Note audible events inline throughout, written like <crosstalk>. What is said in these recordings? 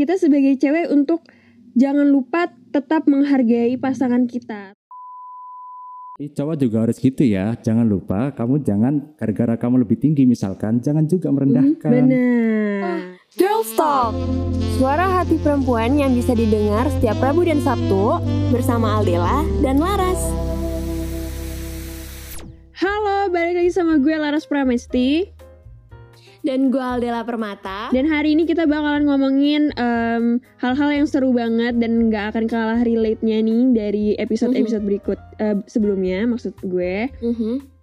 kita sebagai cewek untuk jangan lupa tetap menghargai pasangan kita. Cowok juga harus gitu ya. Jangan lupa kamu jangan gara-gara kamu lebih tinggi misalkan, jangan juga merendahkan. Benar. Girls Talk, suara hati perempuan yang bisa didengar setiap Rabu dan Sabtu bersama Aldela dan Laras. Halo, balik lagi sama gue Laras Pramesti. Dan gue Aldela Permata. Dan hari ini kita bakalan ngomongin em, hal-hal yang seru banget dan nggak akan kalah relate-nya nih dari episode-episode berikut eh, sebelumnya maksud gue. Mhm.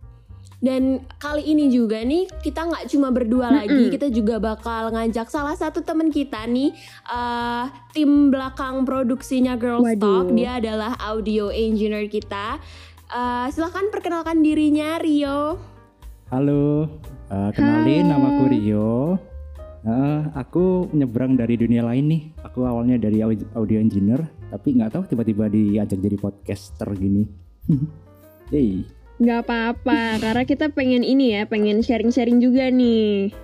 Dan kali ini juga nih kita nggak cuma berdua lagi, kita juga bakal ngajak salah satu temen kita nih eh, tim belakang produksinya Girls Waduh. Talk. Dia adalah audio engineer kita. Eh, silahkan perkenalkan dirinya Rio. Halo, eh, kenalin Halo. namaku Rio. Eh, aku nyebrang dari dunia lain nih. Aku awalnya dari au- audio engineer, tapi nggak tahu tiba-tiba diajak jadi podcaster gini. <laughs> Hey, Nggak apa-apa, karena kita pengen ini ya, pengen sharing-sharing juga nih.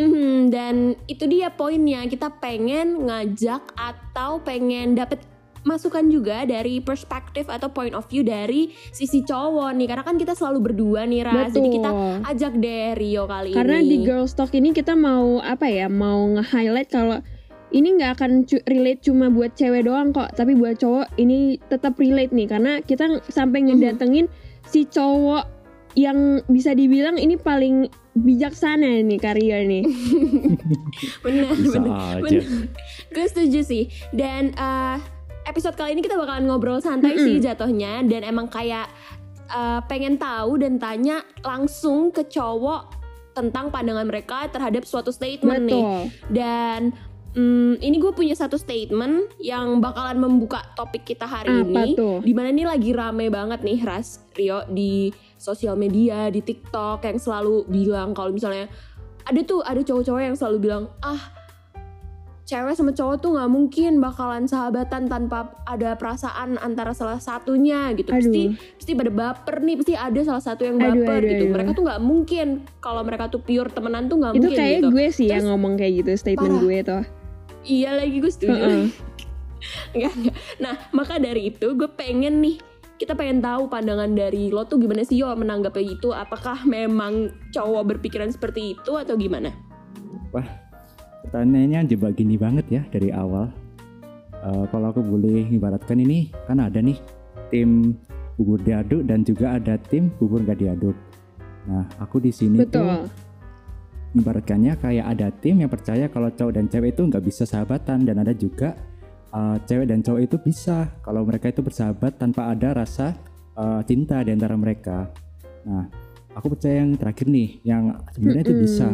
Mhm, dan itu dia poinnya kita pengen ngajak atau pengen dapet masukan juga dari perspektif atau point of view dari sisi cowok nih. Karena kan kita selalu berdua nih Ras. Jadi kita ajak deh Rio kali Karena ini. di Girls Talk ini kita mau apa ya, mau nge-highlight kalau ini nggak akan cu- relate cuma buat cewek doang kok, tapi buat cowok ini tetap relate nih. Karena kita sampai ngedatengin si cowok yang bisa dibilang ini paling bijaksana nih Karyo nih. <laughs> bener, aja. bener. gue setuju sih. Dan eh, episode kali ini kita bakalan ngobrol santai Mm-mm. sih jatuhnya dan emang kayak eh, pengen tahu dan tanya langsung ke cowok tentang pandangan mereka terhadap suatu statement nih Betul. Dan mm, ini gue punya satu statement yang bakalan membuka topik kita hari Apa ini. tuh? Di mana ini lagi rame banget nih Ras Rio di sosial media, di TikTok yang selalu bilang kalau misalnya ada tuh ada cowok-cowok yang selalu bilang ah cewek sama cowok tuh nggak mungkin bakalan sahabatan tanpa ada perasaan antara salah satunya gitu. Aduh. Pasti pasti pada baper nih, pasti ada salah satu yang Aduh, baper aduh, gitu. aduh. Mereka tuh nggak mungkin kalau mereka tuh pure temenan tuh nggak Itu mungkin kayak gitu. gue sih yang Terus- ngomong kayak gitu statement Parah. gue tuh. Iya lagi gue setuju. Enggak, <laughs> enggak. Nah, maka dari itu gue pengen nih kita pengen tahu pandangan dari lo tuh gimana sih yo menanggapi itu apakah memang cowok berpikiran seperti itu atau gimana? Pertanyaannya jebak gini banget ya dari awal. Eh, kalau aku boleh ibaratkan ini kan ada nih tim bubur diaduk dan juga ada tim bubur gak diaduk. Nah, aku di sini tuh ibaratkannya kayak ada tim yang percaya kalau cowok dan cewek itu nggak bisa sahabatan dan ada juga uh, cewek dan cowok itu bisa kalau mereka itu bersahabat tanpa ada rasa uh, cinta di antara mereka. Nah, aku percaya yang terakhir nih, yang sebenarnya itu bisa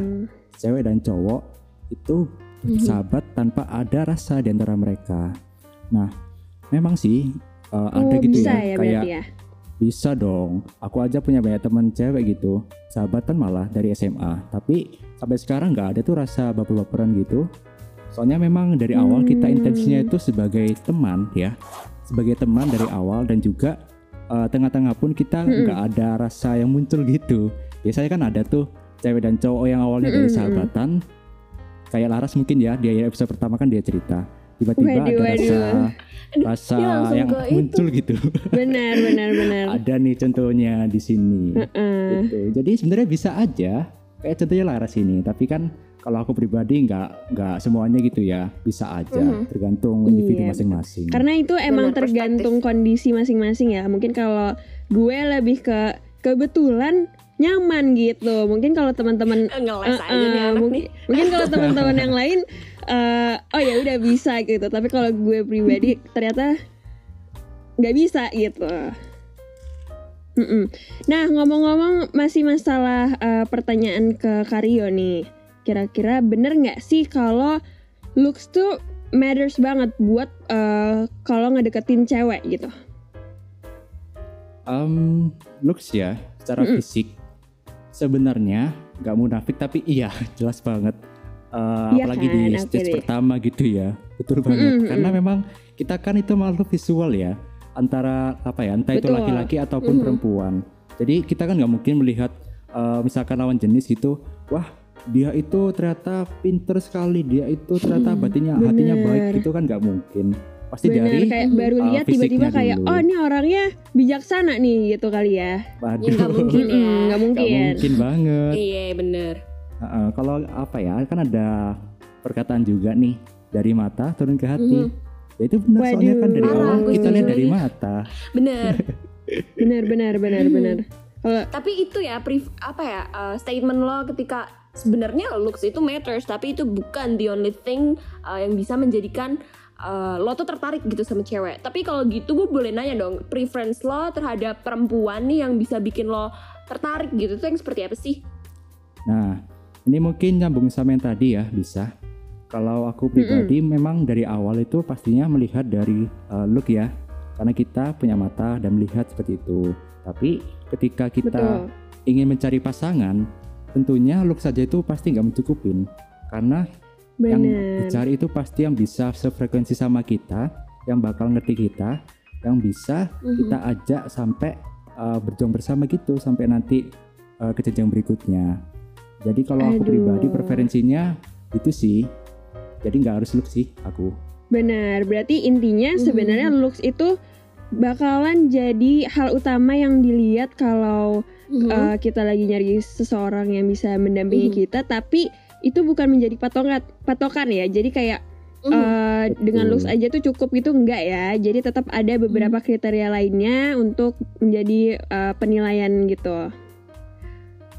cewek dan cowok itu bersahabat tanpa ada rasa di antara mereka. Nah, memang sih uh, ada Oh, gitu bisa ya, ya kayak ya. bisa dong. Aku aja punya banyak teman cewek gitu. Sahabatan malah dari SMA. Tapi sampai sekarang nggak ada tuh rasa baper-baperan gitu. Soalnya memang dari awal kita Hmm. intensinya itu sebagai teman ya. Sebagai teman dari awal dan juga eh, tengah-tengah pun kita Mm-mm. nggak ada rasa yang muncul gitu. Biasanya kan ada tuh cewek dan cowok yang awalnya dari Mm-mm. sahabatan. Kayak Laras mungkin ya di episode pertama kan dia cerita. Tiba-tiba ada waduh. rasa Aduh, rasa yang ke itu. muncul gitu. Benar, benar, benar. ada nih contohnya di sini Heeh. gitu. jadi sebenarnya bisa aja kayak contohnya Laras ini tapi kan kalau aku pribadi nggak nggak semuanya gitu ya bisa aja Mhm. tergantung individu Iya, masing-masing Karena itu emang Benar, tergantung kondisi masing-masing ya. Mungkin kalau gue lebih ke kebetulan nyaman gitu. Mungkin kalau teman-teman <laughs> Ngeles aja nih eh, anak mungkin, <laughs> mungkin kalau teman-teman yang lain eh, oh ya udah bisa gitu. Tapi kalau gue pribadi <laughs> ternyata nggak bisa gitu. Mm-mm. Nah ngomong-ngomong masih masalah eh, pertanyaan ke Kario nih. Kira-kira bener nggak sih kalau looks tuh matters banget buat eh, kalau ngedeketin cewek gitu? Em, looks ya secara Mm-mm. fisik sebenarnya nggak munafik tapi iya <laughs> jelas banget Eh, Iya apalagi kan, di stage deh. pertama gitu ya betul banget Mm-mm, karena mm-mm. memang kita kan itu makhluk visual ya antara apa ya entah itu Betul. laki-laki ataupun Mhm. perempuan jadi kita kan nggak mungkin melihat eh, misalkan lawan jenis gitu wah dia itu ternyata pinter sekali dia itu ternyata Hmm, batinnya hatinya bener. baik itu kan nggak mungkin pasti Bener dari kayak baru uh, lihat tiba-tiba kayak dulu. oh ini orangnya bijaksana nih gitu kali ya. waduh Ya nggak mungkin ya. Nggak nggak mungkin. mungkin banget Iya bener. Heeh, kalau apa ya kan ada perkataan juga nih dari mata turun ke hati Mhm. ya itu benar soalnya kan dari awal kita lihat dari mata Bener. <laughs> Benar benar benar Mhm. benar. Kalau tapi itu ya prif- apa ya uh, statement lo ketika sebenarnya looks itu matters tapi itu bukan the only thing uh, yang bisa menjadikan uh, lo tuh tertarik gitu sama cewek tapi kalau gitu gue boleh nanya dong preference lo terhadap perempuan nih yang bisa bikin lo tertarik gitu tuh yang seperti apa sih Nah, ini mungkin nyambung sama yang tadi ya, bisa. Kalau aku pribadi memang dari awal itu pastinya melihat dari uh, look ya. Karena kita punya mata dan melihat seperti itu. Tapi ketika kita betul. ingin mencari pasangan, tentunya look saja itu pasti nggak mencukupin. Karena yang Benar. dicari itu pasti yang bisa sefrekuensi sama kita, yang bakal ngerti kita, yang bisa Mhm. kita ajak sampai uh, berjuang bersama gitu sampai nanti uh, ke jenjang berikutnya. Jadi kalau aku pribadi preferensinya itu sih. Jadi nggak harus look sih aku. Benar, berarti intinya Mhm. sebenarnya looks itu bakalan jadi hal utama yang dilihat kalau Mhm. uh, kita lagi nyari seseorang yang bisa mendampingi Mhm. kita, tapi itu bukan menjadi patokan patokan ya. Jadi kayak Mhm. uh, dengan Betul. looks aja tuh cukup itu enggak ya. Jadi tetap ada beberapa kriteria lainnya untuk menjadi uh, penilaian gitu.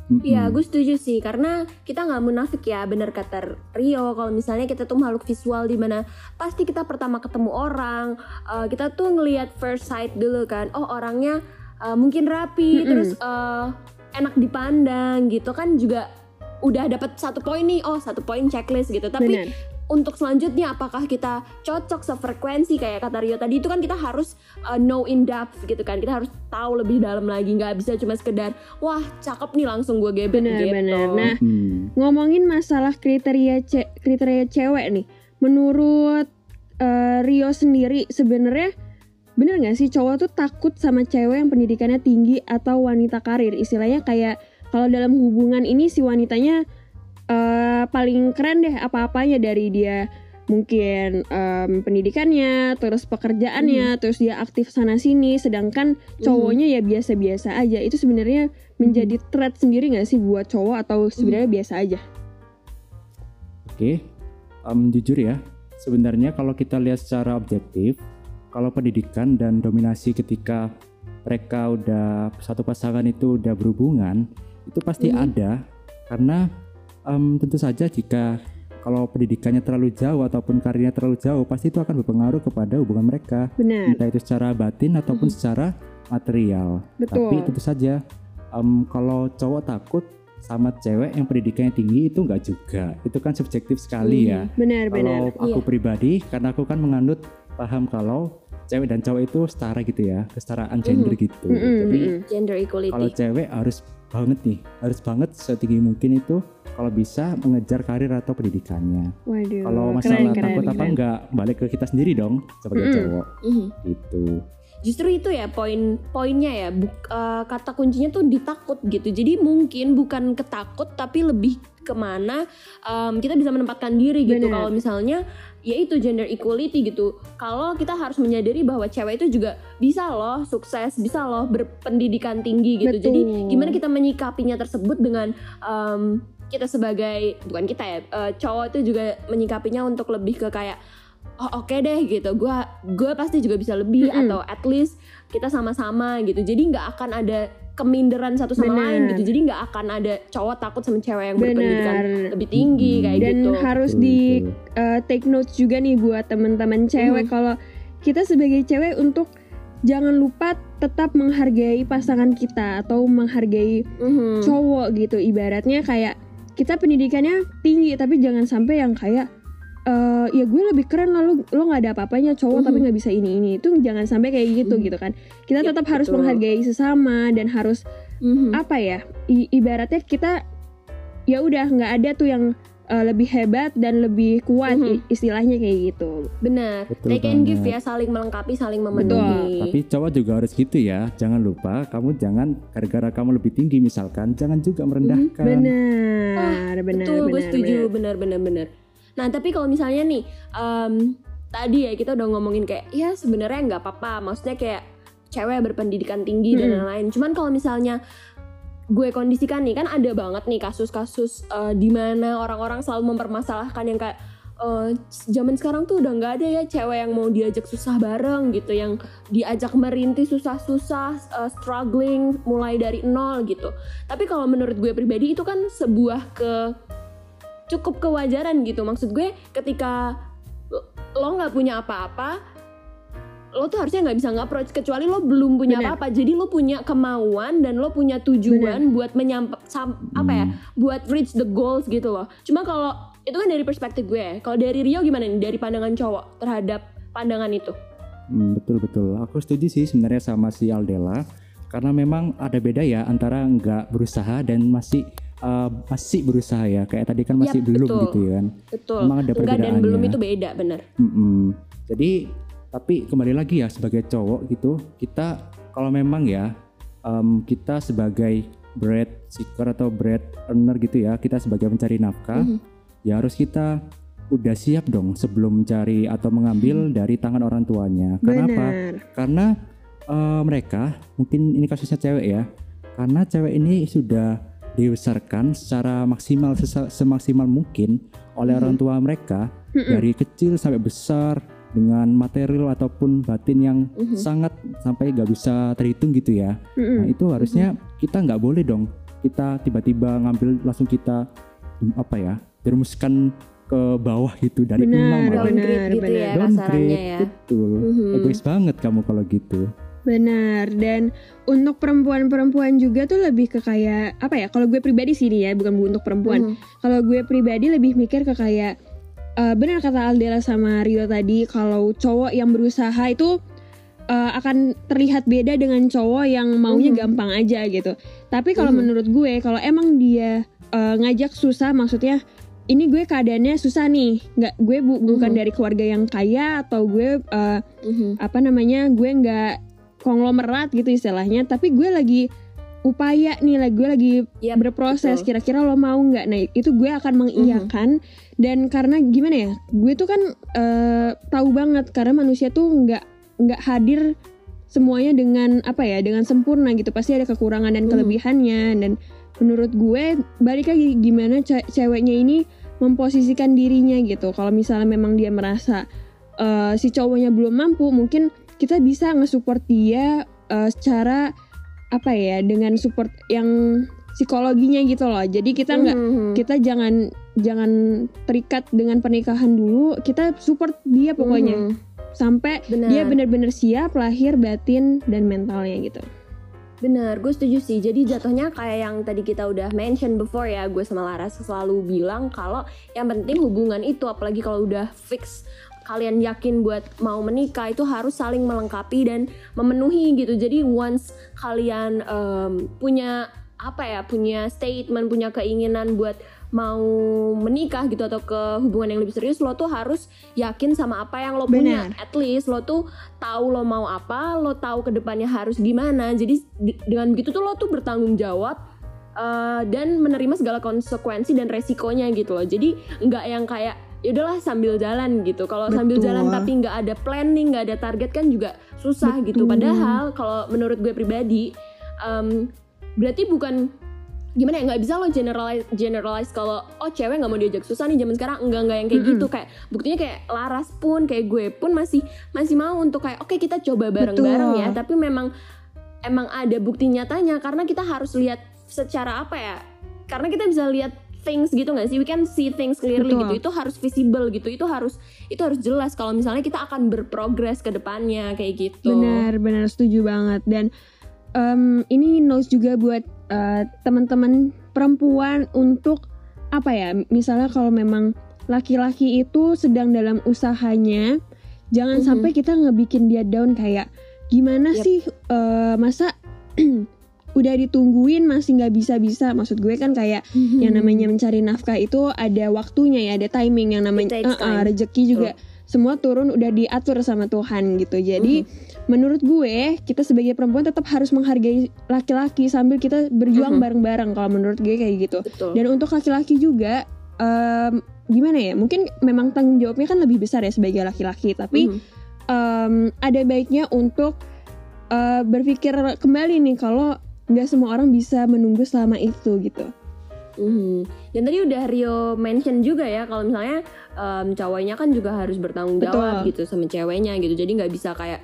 Mm-mm. Iya, gue setuju sih karena kita nggak munafik ya, bener kata Rio. Kalau misalnya kita tuh makhluk visual di mana pasti kita pertama ketemu orang, eh, kita tuh ngelihat first sight dulu kan. Oh orangnya eh, mungkin rapi, Mm-mm. terus eh, enak dipandang gitu kan juga udah dapat satu poin nih. Oh satu poin checklist gitu. Tapi Benar. untuk selanjutnya apakah kita cocok sefrekuensi kayak kata Rio tadi itu kan kita harus uh, know in depth gitu kan kita harus tahu lebih dalam lagi nggak bisa cuma sekedar wah cakep nih langsung gue gebet Benar, gitu benar. Nah, Mm-mm. ngomongin masalah kriteria ce- kriteria cewek nih menurut eh, Rio sendiri sebenarnya bener nggak sih cowok tuh takut sama cewek yang pendidikannya tinggi atau wanita karir istilahnya kayak kalau dalam hubungan ini si wanitanya eh, paling keren deh apa-apanya dari dia. Mungkin em, pendidikannya terus pekerjaannya terus dia aktif sana sini sedangkan cowoknya ya biasa-biasa aja. Itu sebenarnya menjadi threat sendiri nggak sih buat cowok atau sebenarnya biasa aja? Oke, Em, jujur ya, sebenarnya kalau kita lihat secara objektif, kalau pendidikan dan dominasi ketika mereka udah satu pasangan itu udah berhubungan, itu pasti Mhm. ada karena em, tentu saja jika kalau pendidikannya terlalu jauh ataupun karirnya terlalu jauh, pasti itu akan berpengaruh kepada hubungan mereka, benar entah itu secara batin ataupun Mhm. secara material. Betul. Tapi tentu saja em, kalau cowok takut sama cewek yang pendidikannya tinggi itu enggak juga. Itu kan subjektif sekali ya. benar benar Kalau aku Iya. pribadi, karena aku kan menganut paham kalau cewek dan cowok itu setara gitu ya, kesetaraan gender gitu. Mm-mm, Jadi mm-mm. gender equality kalau cewek harus banget nih, harus banget setinggi mungkin itu kalau bisa mengejar karir atau pendidikannya. waduh Kalau keren masalah keren takut apa keren. enggak, balik ke kita sendiri dong sebagai Mm-mm. cowok Mhm. gitu. Justru itu ya poin poinnya ya buk- eh, kata kuncinya tuh ditakut gitu. Jadi mungkin bukan ketakut tapi lebih ke mana em, kita bisa menempatkan diri gitu. Kalau misalnya yaitu gender equality gitu. Kalau kita harus menyadari bahwa cewek itu juga bisa loh sukses bisa loh berpendidikan tinggi gitu. Betul. jadi gimana kita menyikapinya tersebut dengan em, kita sebagai bukan kita ya eh, cowok itu juga menyikapinya untuk lebih ke kayak oh oke deh gitu gue gue pasti juga bisa lebih Mm-mm. atau at least kita sama-sama gitu jadi nggak akan ada keminderan satu sama Benar. lain gitu jadi nggak akan ada cowok takut sama cewek yang berpendidikan Benar. lebih tinggi kayak dan gitu harus Betul, di uh, take notes juga nih buat teman-teman cewek Mhm. kalau kita sebagai cewek untuk jangan lupa tetap menghargai pasangan kita atau menghargai Mhm. cowok gitu ibaratnya kayak kita pendidikannya tinggi tapi jangan sampai yang kayak eh ya gue lebih keren lah lo lo nggak ada apa-apanya cowok tapi Mhm. nggak bisa ini ini itu jangan sampai kayak gitu Mhm. gitu kan kita Yap, tetap harus betul. menghargai sesama dan harus Mhm. apa ya i- ibaratnya kita ya udah nggak ada tuh yang uh, lebih hebat dan lebih kuat Mhm. i- istilahnya kayak gitu. Benar. Betul Take and give ya, saling melengkapi, saling Betul. memenuhi. Tapi cowok juga harus gitu ya. Jangan lupa kamu jangan gara-gara kamu lebih tinggi misalkan, jangan juga merendahkan. Benar, benar, Betul, gue benar, setuju, benar. benar, benar, benar. Nah, tapi kalau misalnya nih, em, tadi ya kita udah ngomongin kayak, ya sebenarnya nggak apa-apa. Maksudnya kayak cewek berpendidikan tinggi dan Mm-mm. lain-lain. Cuman kalau misalnya gue kondisikan nih kan ada banget nih kasus-kasus eh, di mana orang-orang selalu mempermasalahkan yang kayak eh, zaman sekarang tuh udah nggak ada ya cewek yang mau diajak susah bareng gitu yang diajak merintis susah-susah eh, struggling mulai dari nol gitu tapi kalau menurut gue pribadi itu kan sebuah ke cukup kewajaran gitu. Maksud gue ketika lo- nggak punya apa-apa lo tuh harusnya nggak bisa nge-approach kecuali lo belum punya apa-apa. Jadi lo punya kemauan dan lo punya tujuan buat menyampa sam- apa ya Hmm. buat reach the goals gitu loh. Cuma kalau itu kan dari perspektif gue. Ya. kalau dari Rio gimana nih? Dari pandangan cowok terhadap pandangan itu? Hmm, betul betul. Aku setuju sih sebenarnya sama si Aldela. Karena memang ada beda ya antara nggak berusaha dan masih uh, masih berusaha ya. Kayak tadi kan masih Yap, belum betul. gitu kan. betul Emang ada enggak dan belum itu beda bener Mm-mm. Jadi tapi kembali lagi ya sebagai cowok gitu kita kalau memang ya em, kita sebagai bread seeker atau bread earner gitu ya kita sebagai pencari nafkah Mhm. ya harus kita udah siap dong sebelum mencari atau mengambil dari tangan orang tuanya. Kenapa? Benar. Karena eh, mereka mungkin ini kasusnya cewek ya. Karena cewek ini sudah dibesarkan secara maksimal semaksimal mungkin oleh Mhm. orang tua mereka Mm-mm. dari kecil sampai besar dengan material ataupun batin yang Mhm. sangat sampai nggak bisa terhitung gitu ya. Mm-mm. Nah itu harusnya kita nggak boleh dong kita tiba-tiba ngambil langsung kita hmm, apa ya termuskan ke bawah gitu dari malah. benar. downgrade gitu ya Downgrade, kasarannya ya betul. Mhm. Egois banget kamu kalau gitu. Benar dan untuk perempuan-perempuan juga tuh lebih ke kayak apa ya? Kalau gue pribadi sih nih ya, bukan bu- untuk perempuan. Mhm. Kalau gue pribadi lebih mikir ke kayak eh, benar kata Aldela sama Rio tadi kalau cowok yang berusaha itu eh, akan terlihat beda dengan cowok yang maunya Mhm. gampang aja gitu. Tapi kalau Mhm. menurut gue kalau emang dia eh, ngajak susah maksudnya ini gue keadaannya susah nih, nggak gue bu- bukan Mhm. dari keluarga yang kaya atau gue Mhm. apa namanya gue nggak konglomerat gitu istilahnya tapi gue lagi upaya nih lagi gue lagi Yap, berproses kira-kira lo mau nggak? Nah itu gue akan mengiyakan dan karena gimana ya gue tuh kan eh, tahu banget karena manusia tuh nggak nggak hadir semuanya dengan apa ya dengan sempurna gitu. Pasti ada kekurangan dan Mhm. kelebihannya dan menurut gue balik lagi gimana ce- ceweknya ini memposisikan dirinya gitu. Kalau misalnya memang dia merasa eh, si cowoknya belum mampu mungkin kita bisa nge-support dia eh, secara apa ya dengan support yang psikologinya gitu loh jadi kita nggak Mhm. kita jangan jangan terikat dengan pernikahan dulu kita support dia pokoknya Mhm. sampai Benar. dia benar-benar siap lahir batin dan mentalnya gitu Bener, gue setuju sih. Jadi jatuhnya kayak yang tadi kita udah mention before ya, gue sama Laras selalu bilang kalau yang penting hubungan itu, apalagi kalau udah fix kalian yakin buat mau menikah itu harus saling melengkapi dan memenuhi gitu. Jadi once kalian em, punya apa ya, punya statement, punya keinginan buat mau menikah gitu atau ke hubungan yang lebih serius, lo tuh harus yakin sama apa yang lo punya. At least lo tuh tahu lo mau apa, lo tahu ke depannya harus gimana. Jadi di- dengan begitu tuh lo tuh bertanggung jawab uh, dan menerima segala konsekuensi dan resikonya gitu loh. Jadi nggak yang kayak ya udahlah sambil jalan gitu. Kalau sambil jalan tapi nggak ada planning, nggak ada target kan juga susah gitu. Betul. Padahal kalau menurut gue pribadi, um, berarti bukan gimana ya nggak bisa lo generalize generalize kalau oh cewek nggak mau diajak susah nih zaman sekarang enggak enggak yang kayak Mm-mm. gitu kayak buktinya kayak Laras pun kayak gue pun masih masih mau untuk kayak oke kita coba bareng-bareng ya tapi memang emang ada bukti nyatanya karena kita harus lihat secara apa ya karena kita bisa lihat things gitu nggak sih we can see things clearly Betul. gitu itu harus visible gitu itu harus itu harus jelas kalau misalnya kita akan berprogres ke depannya kayak gitu benar benar setuju banget dan em, ini notes juga buat eh, teman-teman perempuan untuk apa ya misalnya kalau memang laki-laki itu sedang dalam usahanya jangan Mhm. sampai kita ngebikin dia down kayak gimana Yep. sih eh, masa <clears throat> udah ditungguin masih nggak bisa-bisa. Maksud gue kan kayak yang namanya mencari nafkah itu ada waktunya ya ada timing yang namanya eh, time. rezeki juga. Semua turun udah diatur sama Tuhan gitu. Jadi menurut gue kita sebagai perempuan tetap harus menghargai laki-laki sambil kita berjuang Mhm. bareng-bareng kalau menurut gue kayak gitu. Betul. Dan untuk laki-laki juga em, gimana ya mungkin memang tanggung jawabnya kan lebih besar ya sebagai laki-laki. Tapi Mhm. em, ada baiknya untuk eh, berpikir kembali nih kalau nggak semua orang bisa menunggu selama itu gitu. Mhm. Dan tadi udah Rio mention juga ya kalau misalnya em, cowoknya kan juga harus bertanggung jawab Betul. gitu sama ceweknya gitu. Jadi nggak bisa kayak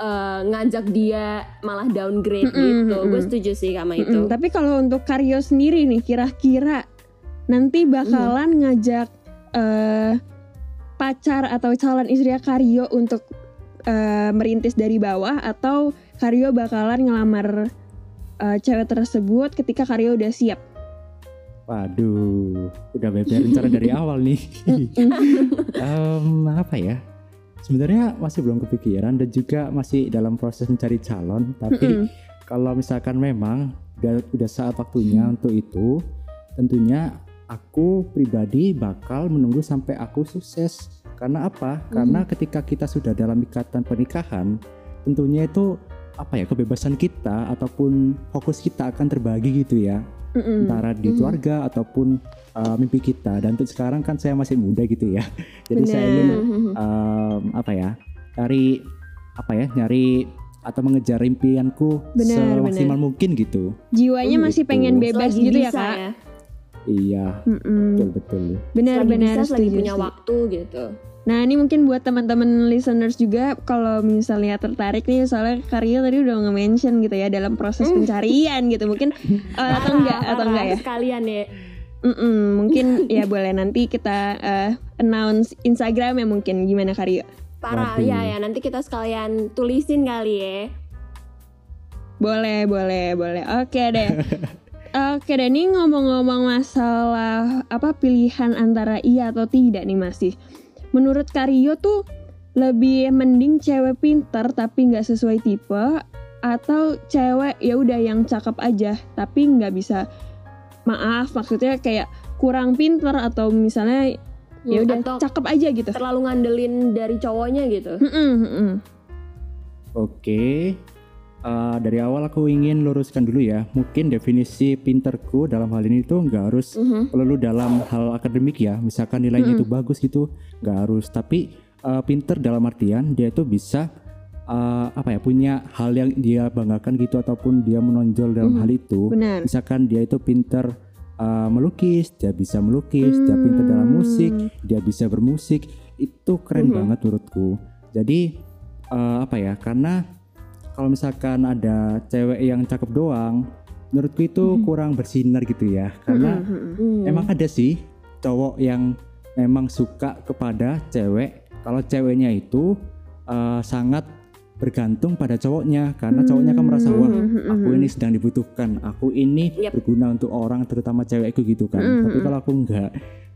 eh, ngajak dia malah downgrade Mm-mm, gitu. mm-mm. Gue setuju sih sama Mm-mm, itu. Tapi kalau untuk Karyo sendiri nih kira-kira nanti bakalan ngajak eh, pacar atau calon istri Karyo untuk eh, merintis dari bawah atau Karyo bakalan ngelamar eh, cewek tersebut ketika Karyo udah siap. Waduh, udah beda rencana dari <laughs> awal nih. Em, apa ya? Sebenarnya masih belum kepikiran dan juga masih dalam proses mencari calon. Tapi kalau misalkan memang udah udah saat waktunya untuk itu, tentunya aku pribadi bakal menunggu sampai aku sukses. Karena apa? Karena ketika kita sudah dalam ikatan pernikahan, tentunya itu apa ya kebebasan kita ataupun fokus kita akan terbagi gitu ya Mm-mm. antara di Mhm. keluarga ataupun uh, mimpi kita dan untuk sekarang kan saya masih muda gitu ya <laughs> jadi saya Benar. ingin Mhm. um, apa ya cari apa ya nyari atau mengejar impianku Benar, semaksimal mungkin gitu Jiwanya Oh, masih gitu. pengen bebas Selagi gitu ya bisa kak. iya Mm-mm. betul betul Selagi Benar-benar bisa, selagi setuju punya sih. waktu gitu. Nah ini mungkin buat teman-teman listeners juga kalau misalnya tertarik nih soalnya Karyo tadi udah nge-mention gitu ya dalam proses Hmm. pencarian gitu mungkin <laughs> eh, atau enggak atau enggak ya Sekalian ya. Mm-mm, mungkin ya boleh nanti kita eh, announce Instagram ya mungkin gimana Karyo Parah Waduh. ya ya nanti kita sekalian tulisin kali ya. boleh boleh boleh oke deh Oke deh, ini ngomong-ngomong masalah apa pilihan antara iya atau tidak nih masih. Menurut Karyo tuh lebih mending cewek pinter tapi nggak sesuai tipe atau cewek ya udah yang cakep aja tapi nggak bisa maaf maksudnya kayak kurang pinter atau misalnya ya udah Atau cakep aja gitu. terlalu ngandelin dari cowoknya gitu. Mm-mm, mm-mm. oke Uh, dari awal aku ingin luruskan dulu ya mungkin definisi pinterku dalam hal ini tuh nggak harus Mhm. perlu dalam hal akademik ya misalkan nilainya itu bagus gitu nggak harus tapi uh, pinter dalam artian dia itu bisa uh, apa ya punya hal yang dia banggakan gitu ataupun dia menonjol dalam Mhm. hal itu Benar. misalkan dia itu pinter uh, melukis dia bisa melukis dia pinter dalam musik dia bisa bermusik itu keren Mhm. banget menurutku jadi uh, apa ya karena kalau misalkan ada cewek yang cakep doang menurutku itu kurang bersinar gitu ya karena. Hmm. Emang ada sih cowok yang memang suka kepada cewek. Kalau ceweknya itu uh, sangat bergantung pada cowoknya karena cowoknya kan merasa wah Hmm, aku ini sedang dibutuhkan, aku ini Yap. berguna untuk orang terutama cewekku gitu kan. Hmm, Tapi hmm. kalau aku enggak,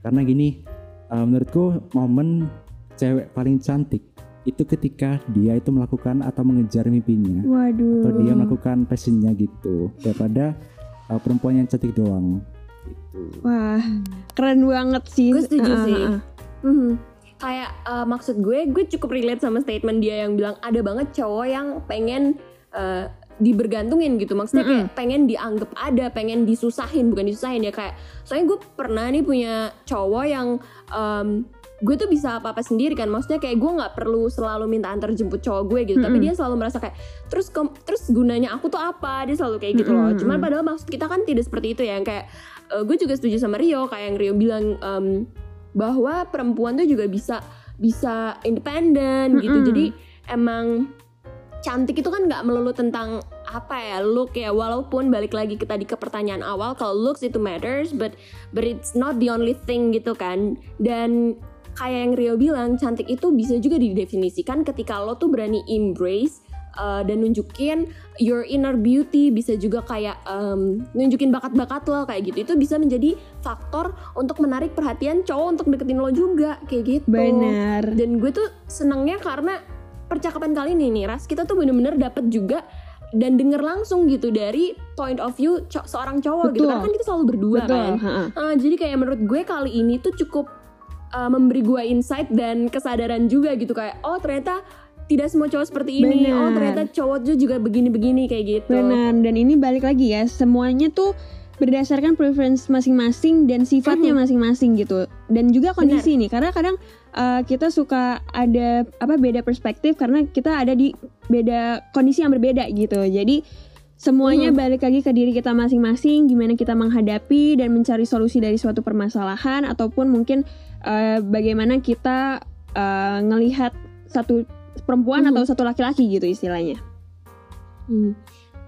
karena gini uh, menurutku momen cewek paling cantik itu ketika dia itu melakukan atau mengejar mimpinya Waduh. atau dia melakukan passionnya gitu daripada uh, perempuan yang cantik doang gitu. Wah, keren banget sih. Gue setuju Ah, sih. ah, ah. Mhm. Kayak eh, maksud gue, gue cukup relate sama statement dia yang bilang ada banget cowok yang pengen eh, dibergantungin gitu. Maksudnya kayak pengen dianggap ada, pengen disusahin, bukan disusahin ya kayak. Soalnya gue pernah nih punya cowok yang em, gue tuh bisa apa-apa sendiri kan. Maksudnya kayak gue nggak perlu selalu minta antar jemput cowok gue gitu. Tapi Mm-mm. dia selalu merasa kayak terus ke- terus gunanya aku tuh apa? Dia selalu kayak gitu loh. Mm-mm. Cuman padahal maksud kita kan tidak seperti itu ya. Yang kayak eh, gue juga setuju sama Rio kayak yang Rio bilang em, bahwa perempuan tuh juga bisa bisa independen gitu Mm-mm. jadi emang cantik itu kan nggak melulu tentang apa ya look ya walaupun balik lagi ke tadi ke pertanyaan awal kalau looks itu matters but but it's not the only thing gitu kan dan kayak yang Rio bilang cantik itu bisa juga didefinisikan ketika lo tuh berani embrace uh, dan nunjukin your inner beauty bisa juga kayak um, nunjukin bakat-bakat lo kayak gitu itu bisa menjadi faktor untuk menarik perhatian cowok untuk deketin lo juga kayak gitu Benar. dan gue tuh senangnya karena percakapan kali ini nih Ras kita tuh bener-bener dapet juga dan denger langsung gitu dari point of view co- seorang cowok gitu Betul. karena kan kita selalu berdua Betul. kan. Ah, jadi kayak menurut gue kali ini tuh cukup uh, memberi gue insight dan kesadaran juga gitu kayak oh ternyata tidak semua cowok seperti ini oh Benar. ternyata cowok tuh juga begini-begini kayak gitu Benar, dan ini balik lagi ya, semuanya tuh berdasarkan preference masing-masing dan sifatnya Mhm. masing-masing gitu. Dan juga kondisi nih, karena kadang uh, kita suka ada apa beda perspektif karena kita ada di beda kondisi yang berbeda gitu. Jadi semuanya Mhm. balik lagi ke diri kita masing-masing, gimana kita menghadapi dan mencari solusi dari suatu permasalahan ataupun mungkin uh, bagaimana kita uh, ngelihat satu perempuan Mhm. atau satu laki-laki gitu istilahnya. Hmm.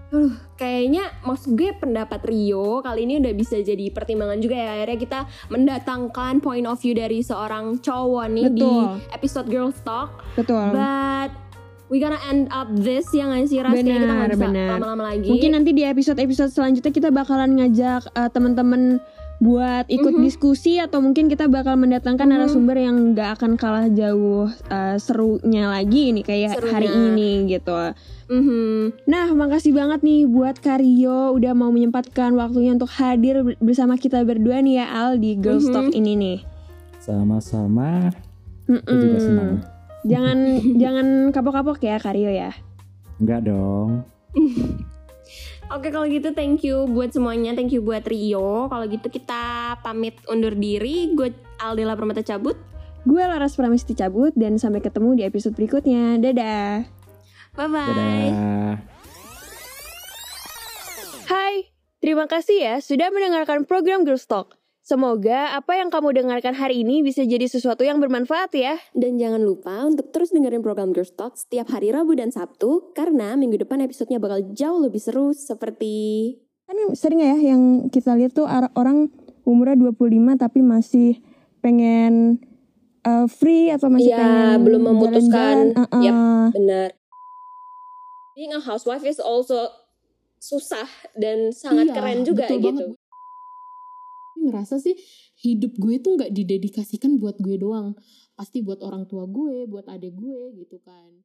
Aduh, kayaknya maksud gue pendapat Rio kali ini udah bisa jadi pertimbangan juga ya akhirnya kita mendatangkan point of view dari seorang cowok nih di Betul. episode Girls Talk Betul. but we gonna end up this yang nggak sih Ras kita nggak Benar, bisa lama-lama lagi Mungkin nanti di episode-episode selanjutnya kita bakalan ngajak uh, teman-teman buat ikut Mhm. diskusi atau mungkin kita bakal mendatangkan Mhm. narasumber yang nggak akan kalah jauh uh, serunya lagi ini kayak Serunya. hari ini gitu. Mhm. Nah, makasih banget nih buat Kario udah mau menyempatkan waktunya untuk hadir ber- bersama kita berdua nih ya Al di Girls Mhm. Talk ini nih. Sama-sama. Aku juga senang. Jangan <laughs> jangan kapok-kapok ya Kario ya. Enggak dong. <laughs> Oke kalau gitu thank you buat semuanya Thank you buat Rio Kalau gitu kita pamit undur diri Gue Aldela Permata cabut Gue Laras Pramesti cabut dan sampai ketemu di episode berikutnya. Dadah. Bye-bye Dadah. Hai, terima kasih ya sudah mendengarkan program Girls Talk. Semoga apa yang kamu dengarkan hari ini bisa jadi sesuatu yang bermanfaat ya. Dan jangan lupa untuk terus dengerin program Girls Talk setiap hari Rabu dan Sabtu karena minggu depan episodenya bakal jauh lebih seru seperti Kan sering ya yang kita lihat tuh orang umurnya 25 tapi masih pengen uh, free atau masih Iya, pengen belum memutuskan. Uh-uh. Yap. benar. Being a housewife is also susah dan sangat Iya, keren juga gitu. banget. Ngerasa sih hidup gue tuh nggak didedikasikan buat gue doang. Pasti buat orang tua gue, buat adik gue gitu kan.